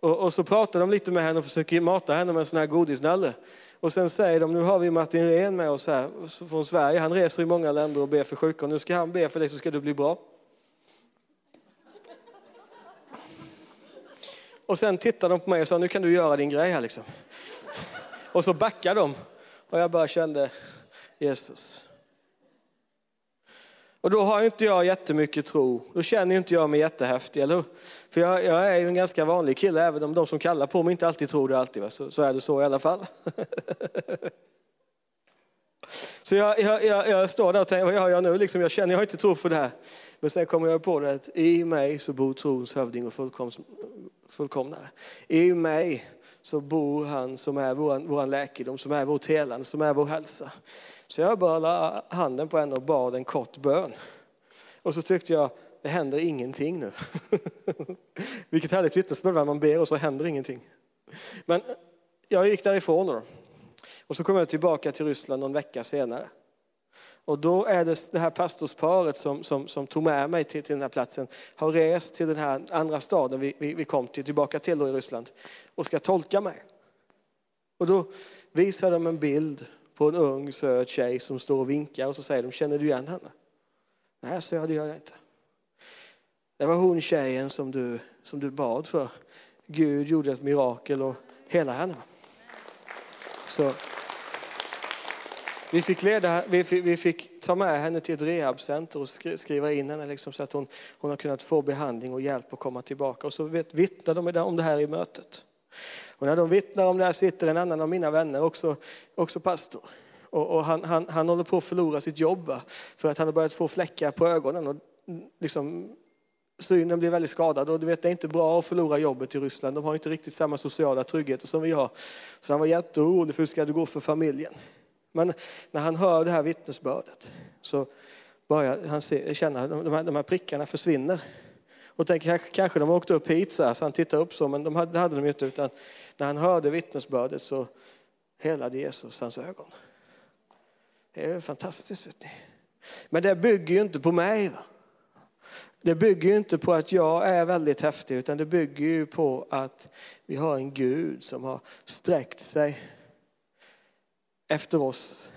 Och, och, så pratar de lite med henne och försöker mata henne med en sån här godisnalle. Och sen säger de, nu har vi Martin Ren med oss här från Sverige. Han reser i många länder och ber för sjuka och nu ska han be för dig så ska du bli bra. Och sen tittar de på mig och sa, nu kan du göra din grej här liksom. Och så backar de. Och jag bara kände, Jesus. Och då har inte jag jättemycket tro. Då känner inte jag mig jättehäftig, eller hur? För jag, jag, är ju en ganska vanlig kille, även om de som kallar på mig inte alltid tror det alltid. Så, så är det så i alla fall. så jag, jag, jag, jag, står där och tänker, vad gör jag nu? Liksom, jag känner, jag har inte tro för det här. Men sen kommer jag på det att i mig så bor trons hövding och fullkomnare. I mig så bor han som är vår, vår läkedom, som är vårt helande, som är vår hälsa. Så jag bara la handen på henne och bad en kort bön. Och så tyckte jag, det händer ingenting nu. Vilket härligt vittnesbörd, man ber och så händer ingenting. Men jag gick därifrån då. Och så kom jag tillbaka till Ryssland någon vecka senare. Och då är det det här pastorsparet som, som, som tog med mig till, till den här platsen, har rest till den här andra staden vi, vi, vi kom till, tillbaka till då i Ryssland, och ska tolka mig. Och då visar de en bild på en ung söt tjej som står och vinkar och så säger de, känner du igen henne? Nej, så jag, det gör jag inte. Det var hon tjejen som du, som du bad för. Gud gjorde ett mirakel och hela henne. Så vi fick, leda, vi fick, vi fick ta med henne till ett rehabcenter och skriva in henne liksom så att hon, hon har kunnat få behandling och hjälp att komma tillbaka. Och så vittnar de om det här i mötet. Och när de vittnar om det här sitter en annan av mina vänner, också, också pastor. Och, och han, han, han håller på att förlora sitt jobb för att han har börjat få fläckar på ögonen. Och liksom, synen blir väldigt skadad och du vet det är inte bra att förlora jobbet i Ryssland. De har inte riktigt samma sociala trygghet som vi har. Så han var jätteorolig för hur ska det gå för familjen. Men när han hör det här vittnesbördet så börjar han se, känna att de här, de här prickarna försvinner. Och tänker kanske de åkte upp hit så, här, så han tittar upp så, men de hade, det hade de inte. Utan när han hörde vittnesbördet så helade Jesus hans ögon. Det är fantastiskt. Vet ni. Men det bygger ju inte på mig. Va? Det bygger ju inte på att jag är väldigt häftig, utan det bygger ju på att vi har en Gud som har sträckt sig efter oss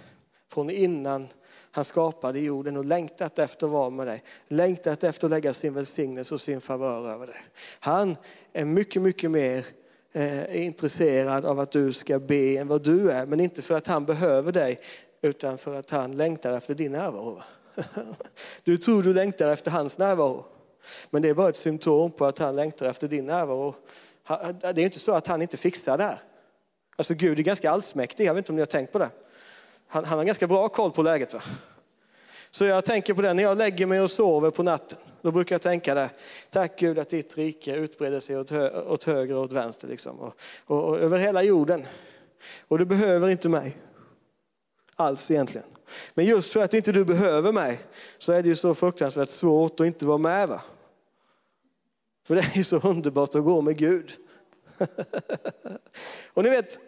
från innan han skapade jorden och längtat efter att vara med dig. Längtat efter att lägga sin välsignelse och sin favör över dig. Han är mycket, mycket mer eh, intresserad av att du ska be än vad du är. Men inte för att han behöver dig, utan för att han längtar efter din närvaro. Du tror du längtar efter hans närvaro. Men det är bara ett symptom på att han längtar efter din närvaro. Det är inte så att han inte fixar det här. Alltså Gud är ganska allsmäktig, jag vet inte om ni har tänkt på det. Han, han har ganska bra koll på läget. Va? Så jag tänker på det när jag lägger mig och sover på natten. Då brukar jag tänka det. Tack Gud att ditt rike utbreder sig åt, hö åt höger och åt vänster. Liksom. Och, och, och, över hela jorden. Och du behöver inte mig. Alls egentligen. Men just för att inte du behöver mig så är det ju så fruktansvärt svårt att inte vara med. Va? För det är ju så underbart att gå med Gud. och ni vet,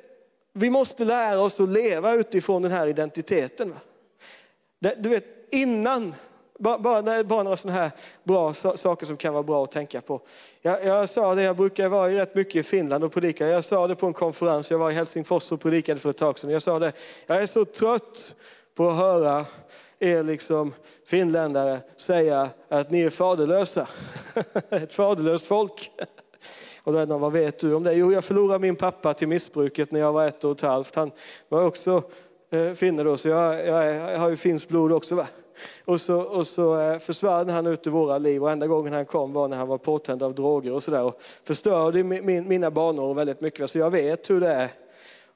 vi måste lära oss att leva utifrån den här identiteten. Va? Du vet, innan, bara, bara, bara några sådana här bra saker som kan vara bra att tänka på. Jag, jag sa det, jag brukar vara rätt mycket i Finland och predika. Jag sa det på en konferens, jag var i Helsingfors och predikade för ett tag sedan. Jag sa det, jag är så trött på att höra er liksom finländare säga att ni är faderlösa. Ett faderlöst folk. Och då är det, vad vet du om det? Jo, jag förlorade min pappa till missbruket när jag var ett och ett halvt. Han var också eh, finne då, så jag, jag, jag har ju finskt blod också. Va? Och så, och så eh, försvann han ut ur våra liv och enda gången han kom var när han var påtänd av droger och sådär. Och förstörde min, mina barnår väldigt mycket. Så jag vet hur det är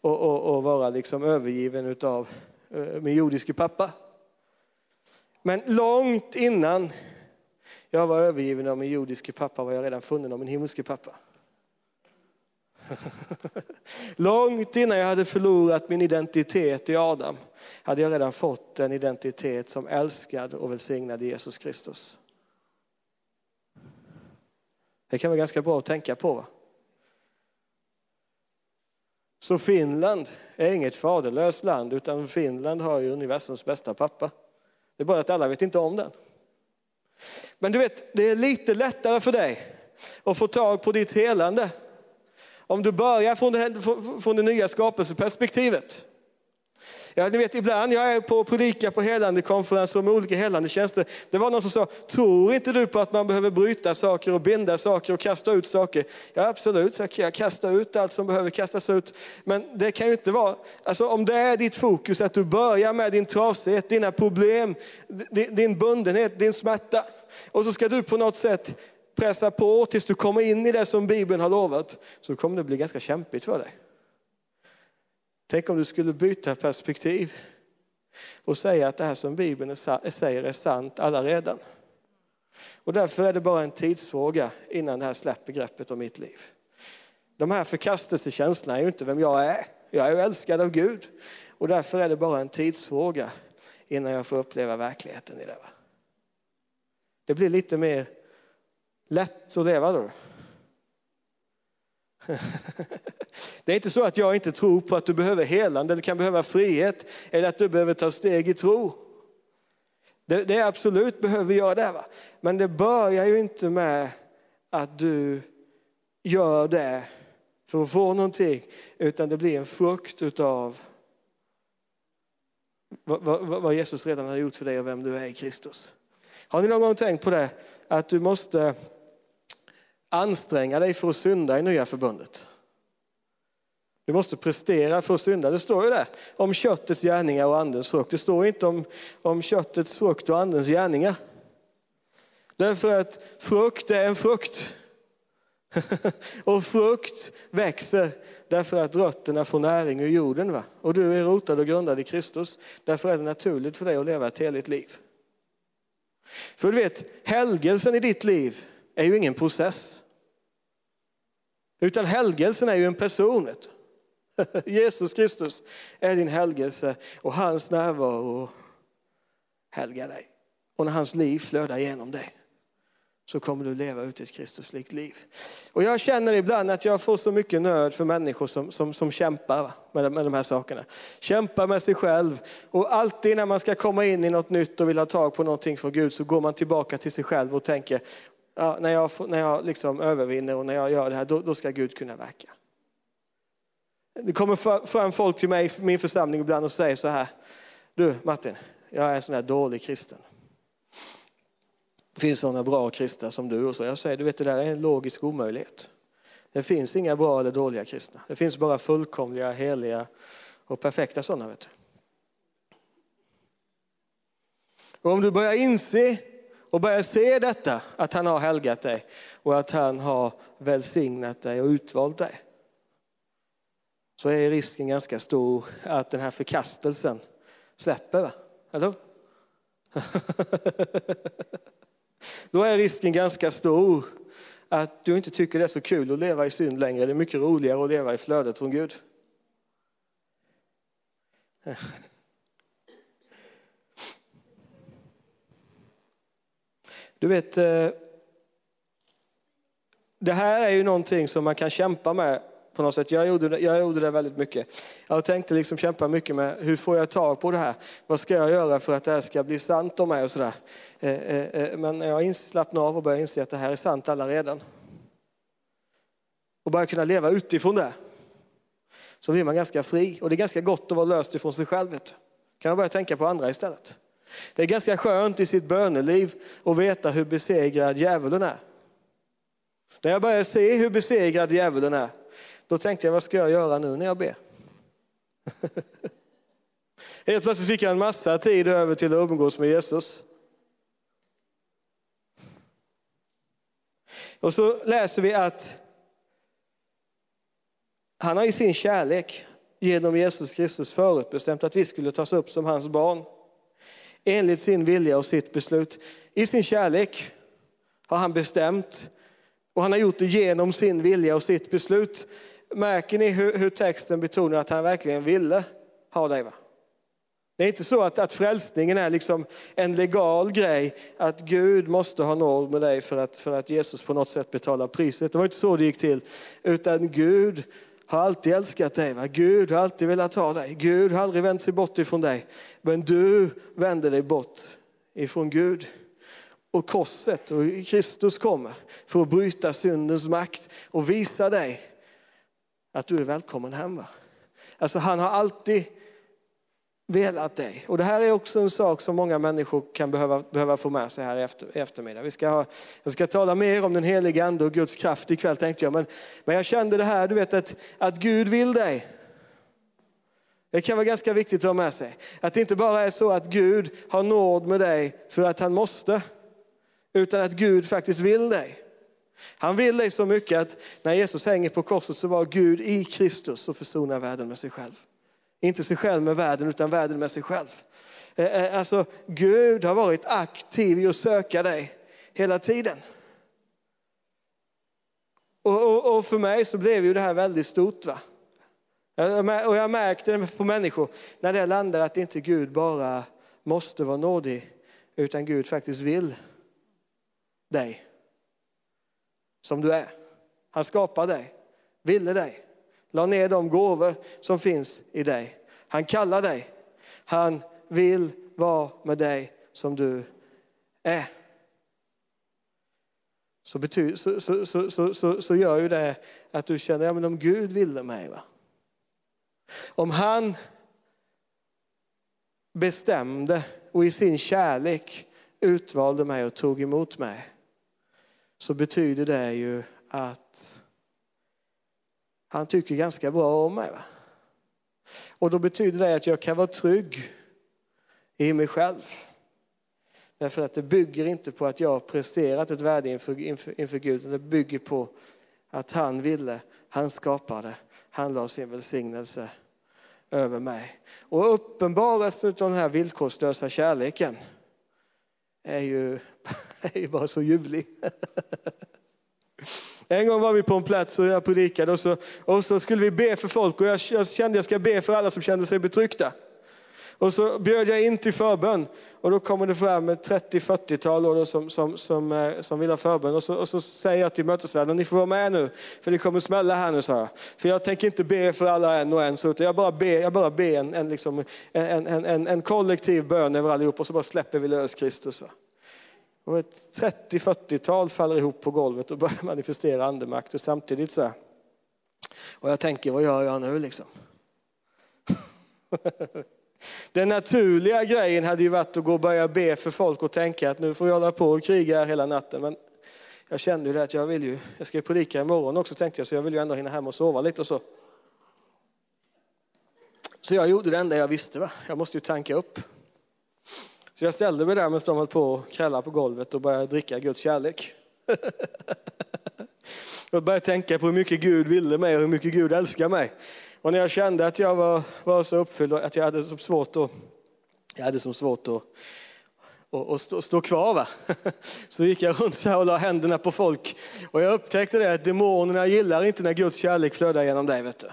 att vara liksom övergiven av eh, min jordiske pappa. Men långt innan jag var övergiven av min jordiske pappa var jag redan funnen av min himmelske pappa. Långt innan jag hade förlorat min identitet i Adam hade jag redan fått en identitet som älskad och välsignad Jesus Kristus. Det kan vara ganska bra att tänka på. Va? Så Finland är inget faderlöst land utan Finland har ju universums bästa pappa. Det är bara att alla vet inte om den. Men du vet, det är lite lättare för dig att få tag på ditt helande om du börjar från det, från det nya skapelseperspektivet. Ja, ni vet ibland, jag är på och predikar på helandekonferenser med olika helandetjänster. Det var någon som sa, tror inte du på att man behöver bryta saker och binda saker och kasta ut saker? Ja absolut, så kan jag kasta ut allt som behöver kastas ut. Men det kan ju inte vara, alltså om det är ditt fokus att du börjar med din trasighet, dina problem, din bundenhet, din smärta. Och så ska du på något sätt pressa på tills du kommer in i det som Bibeln har lovat, så kommer det bli ganska kämpigt för dig. Tänk om du skulle byta perspektiv och säga att det här som Bibeln säger är sant allaredan. Och därför är det bara en tidsfråga innan det här släpper greppet om mitt liv. De här förkastelsekänslorna är ju inte vem jag är. Jag är älskad av Gud. Och därför är det bara en tidsfråga innan jag får uppleva verkligheten i det. Det blir lite mer lätt att leva då. Det är inte så att jag inte tror på att du behöver helande eller kan behöva frihet eller att du behöver ta steg i tro. Det, det absolut behöver göra det. Va? Men det börjar ju inte med att du gör det för att få någonting, utan det blir en frukt utav vad, vad, vad Jesus redan har gjort för dig och vem du är i Kristus. Har ni någon gång tänkt på det? Att du måste anstränga dig för att synda i nya förbundet. Du måste prestera för att synda. Det står ju där om köttets gärningar och andens frukt. Det står inte om, om köttets frukt och andens gärningar. Därför att frukt är en frukt. och frukt växer därför att rötterna får näring ur jorden. Va? Och du är rotad och grundad i Kristus. Därför är det naturligt för dig att leva ett heligt liv. För du vet, helgelsen i ditt liv är ju ingen process. Utan helgelsen är ju en person. Jesus Kristus är din helgelse och hans närvaro helgar dig. Och när hans liv flödar genom dig så kommer du leva ut ett Kristuslikt liv. Och jag känner ibland att jag får så mycket nöd för människor som, som, som kämpar med, med de här sakerna. Kämpar med sig själv. Och alltid när man ska komma in i något nytt och vill ha tag på någonting från Gud så går man tillbaka till sig själv och tänker, ja, när jag, när jag liksom övervinner och när jag gör det här, då, då ska Gud kunna verka. Det kommer fram folk till mig i min församling ibland och säger så här, du Martin, jag är en sån här dålig kristen. Det finns sådana bra kristna som du och så. Jag säger, du vet det där är en logisk omöjlighet. Det finns inga bra eller dåliga kristna. Det finns bara fullkomliga, heliga och perfekta sådana. Vet du. Och om du börjar inse och börjar se detta, att han har helgat dig och att han har välsignat dig och utvalt dig, så är risken ganska stor att den här förkastelsen släpper. Eller? Då är risken ganska stor att du inte tycker det är så kul att leva i synd längre. Det är mycket roligare att leva i flödet från Gud. Du vet, eh, det här är ju någonting som man kan kämpa med på något sätt. Jag gjorde det, jag gjorde det väldigt mycket. Jag tänkte liksom kämpa mycket med hur får jag tag på det här? Vad ska jag göra för att det här ska bli sant om mig och sådär. Eh, eh, men jag slappnade av och började inse att det här är sant allaredan. Och börja kunna leva utifrån det. Så blir man ganska fri. Och det är ganska gott att vara löst ifrån sig själv. Vet du. Kan man börja tänka på andra istället. Det är ganska skönt i sitt böneliv att veta hur besegrad djävulen är. När jag började se hur besegrad djävulen är, då tänkte jag, vad ska jag göra nu när jag ber? Helt plötsligt fick jag en massa tid över till att umgås med Jesus. Och så läser vi att han har i sin kärlek genom Jesus Kristus förutbestämt att vi skulle tas upp som hans barn. Enligt sin vilja och sitt beslut. I sin kärlek har han bestämt och han har gjort det genom sin vilja och sitt beslut. Märker ni hur, hur texten betonar att han verkligen ville ha dig? Va? Det är inte så att, att frälsningen är liksom en legal grej, att Gud måste ha nåd med dig för att, för att Jesus på något sätt betalar priset. Det var inte så det gick till. Utan Gud har alltid älskat dig. Va? Gud har alltid velat ha dig. Gud har aldrig vänt sig bort ifrån dig. Men du vände dig bort ifrån Gud. Och korset och Kristus kommer för att bryta syndens makt och visa dig att du är välkommen hem. Va? Alltså han har alltid velat dig. Och det här är också en sak som många människor kan behöva, behöva få med sig här i efter, eftermiddag. Vi ska ha, jag ska tala mer om den heliga ande och Guds kraft ikväll tänkte jag. Men, men jag kände det här, du vet att, att Gud vill dig. Det kan vara ganska viktigt att ha med sig. Att det inte bara är så att Gud har nåd med dig för att han måste. Utan att Gud faktiskt vill dig. Han vill dig så mycket att när Jesus hänger på korset så var Gud i Kristus och försonar världen med sig själv. Inte sig själv med världen, utan världen med sig själv. Eh, eh, alltså, Gud har varit aktiv i att söka dig hela tiden. Och, och, och för mig så blev ju det här väldigt stort. Va? Och jag märkte det på människor när det landar att inte Gud bara måste vara nådig, utan Gud faktiskt vill dig som du är. Han skapade dig, ville dig, la ner de gåvor som finns i dig. Han kallar dig. Han vill vara med dig som du är. Så, betyder, så, så, så, så, så, gör ju det att du känner, ja men om Gud ville mig. Va? Om han bestämde och i sin kärlek utvalde mig och tog emot mig så betyder det ju att han tycker ganska bra om mig. Va? Och då betyder det att jag kan vara trygg i mig själv. Därför att det bygger inte på att jag har presterat ett värde inför, inför, inför Gud, utan det bygger på att han ville, han skapade, han la sin välsignelse över mig. Och uppenbarelsen av den här villkorslösa kärleken är ju, är ju bara så ljuvlig. En gång var vi på en plats och jag predikade och så, och så skulle vi be för folk och jag, jag kände jag ska be för alla som kände sig betryckta. Och så bjöd jag in till förbön och då kommer det fram ett 30-40-tal som, som, som, eh, som vill ha förbön. Och så, och så säger jag till mötesvärden, ni får vara med nu för det kommer smälla här nu, sa jag. För jag tänker inte be för alla en och en, så jag bara ber, jag bara be en, en, liksom, en, en, en, en kollektiv bön över allihop och så bara släpper vi lös Kristus. Va? Och ett 30-40-tal faller ihop på golvet och börjar manifestera andemakt. Och samtidigt så här. Och jag tänker, vad gör jag nu liksom? Den naturliga grejen hade ju varit att gå och börja be för folk och tänka att nu får jag hålla på och kriga här hela natten. Men jag kände ju det att jag vill ju, jag ska ju predika imorgon också tänkte jag, så jag vill ju ändå hinna hem och sova lite och så. Så jag gjorde det enda jag visste, va? jag måste ju tanka upp. Så jag ställde mig där medan de höll på och krälla på golvet och började dricka Guds kärlek. Jag började tänka på hur mycket Gud ville mig och hur mycket Gud älskar mig. Och när jag kände att jag var, var så uppfylld och att jag hade så svårt att, jag hade så svårt att, och, och stå, stå, kvar. Va? Så gick jag runt så här och la händerna på folk. Och jag upptäckte det att demonerna gillar inte när Guds kärlek flödar genom dig. Vet du.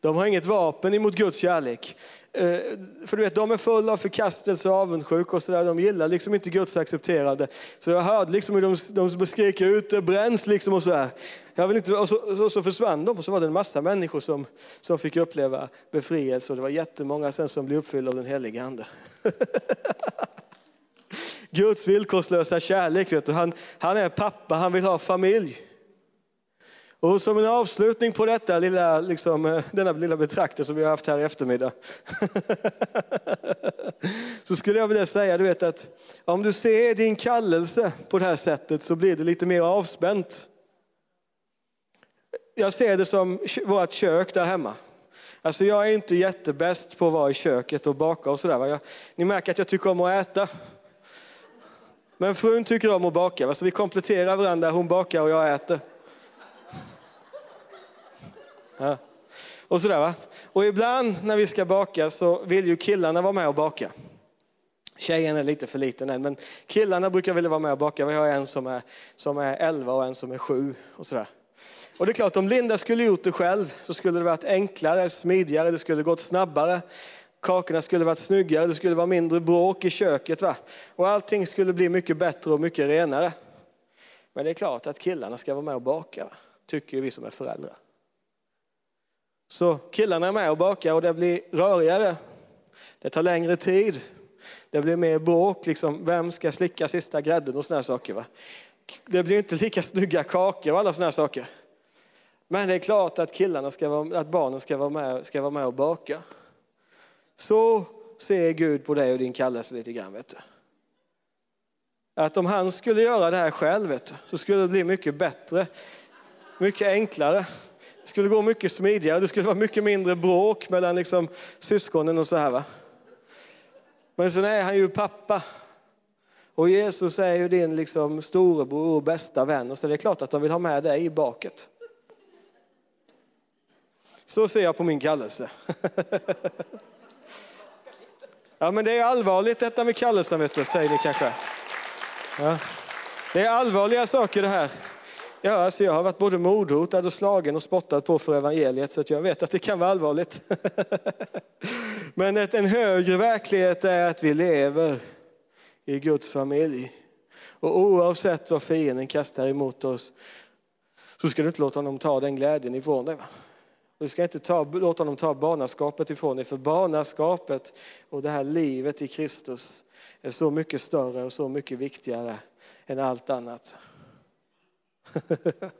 De har inget vapen emot Guds kärlek. Eh, för du vet, de är fulla av förkastelse och avundsjuk och sådär. De gillar liksom inte Guds accepterande. Så jag hörde liksom hur de, de skriker ut, det bränns liksom och sådär. Jag vill inte, och så, så, så, försvann de och så var det en massa människor som, som fick uppleva befrielse. Och det var jättemånga sen som blev uppfyllda av den helige Ande. Guds villkorslösa kärlek, vet du. Han, han är pappa, han vill ha familj. Och som en avslutning på detta lilla, liksom, eh, denna lilla betraktelse som vi har haft här i eftermiddag. så skulle jag vilja säga du vet, att om du ser din kallelse på det här sättet så blir det lite mer avspänt. Jag ser det som vårt kök där hemma. Alltså jag är inte jättebäst på att vara i köket och baka och sådär. Ni märker att jag tycker om att äta. Men frun tycker om att baka, alltså vi kompletterar varandra. Hon bakar och jag äter. Ja. Och sådär va. Och ibland när vi ska baka så vill ju killarna vara med och baka. Tjejen är lite för liten än, men killarna brukar vilja vara med och baka. Vi har en som är, som är 11 och en som är 7 och sådär. Och det är klart, om Linda skulle gjort det själv så skulle det varit enklare, smidigare, det skulle gått snabbare. Kakorna skulle varit snyggare, det skulle vara mindre bråk i köket. Va? Och allting skulle bli mycket bättre och mycket renare. Men det är klart att killarna ska vara med och baka, va? tycker vi som är föräldrar. Så killarna är med och bakar och det blir rörigare. Det tar längre tid. Det blir mer bråk, liksom, vem ska slicka sista grädden och såna saker. Va? Det blir inte lika snygga kakor och alla såna saker. Men det är klart att killarna ska vara, att barnen ska vara, med, ska vara med och baka. Så ser Gud på dig och din kallelse lite grann. Vet du. Att om han skulle göra det här själv vet du, så skulle det bli mycket bättre, mycket enklare. Det skulle gå mycket smidigare, det skulle vara mycket mindre bråk mellan liksom syskonen och så här. Va? Men sen är han ju pappa. Och Jesus är ju din liksom storebror och bästa vän. Och så det är klart att han vill ha med dig i baket. Så ser jag på min kallelse. Ja, men det är allvarligt detta med kallelsen, vet du, säger ni kanske. Ja. Det är allvarliga saker det här. Ja, alltså jag har varit både mordhotad och slagen och spottad på för evangeliet, så att jag vet att det kan vara allvarligt. Men en högre verklighet är att vi lever i Guds familj. Och oavsett vad fienden kastar emot oss, så ska du inte låta honom ta den glädjen ifrån dig. Va? Du ska inte ta, låta honom ta barnaskapet ifrån dig, för barnaskapet och det här livet i Kristus är så mycket större och så mycket viktigare än allt annat.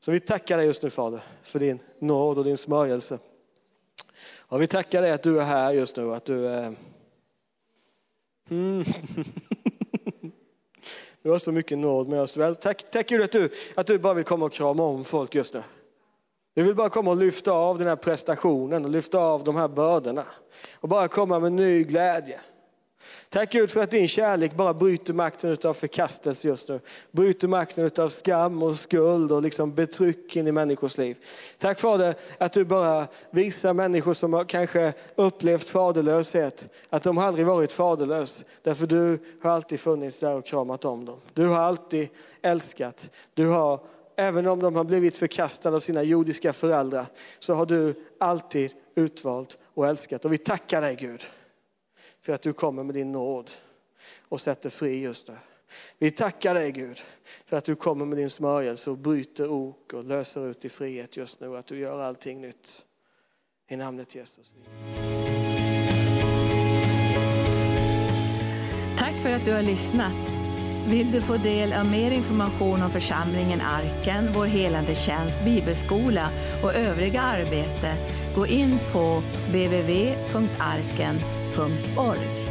Så vi tackar dig just nu Fader för din nåd och din smörjelse. Och vi tackar dig att du är här just nu, att du är... Mm. Du har så mycket nåd med oss. Tack, tack Gud att du, att du bara vill komma och krama om folk just nu. Du vill bara komma och lyfta av den här prestationen och lyfta av de här bördorna. Och bara komma med ny glädje. Tack Gud för att din kärlek bara bryter makten av förkastelse just nu. Bryter makten av skam och skuld och liksom betryck in i människors liv. Tack Fader att du bara visar människor som har kanske upplevt faderlöshet, att de aldrig varit faderlös. Därför du har alltid funnits där och kramat om dem. Du har alltid älskat. Du har även om de har blivit förkastade av sina jordiska föräldrar, så har du alltid utvalt och älskat. Och vi tackar dig Gud för att du kommer med din nåd och sätter fri just nu. Vi tackar dig Gud för att du kommer med din smörjelse och bryter ok och löser ut i frihet just nu. Att du gör allting nytt. I namnet Jesus. Tack för att du har lyssnat. Vill du få del av mer information om församlingen Arken, vår helande tjänst, bibelskola och övriga arbete, gå in på www.radioplay.org.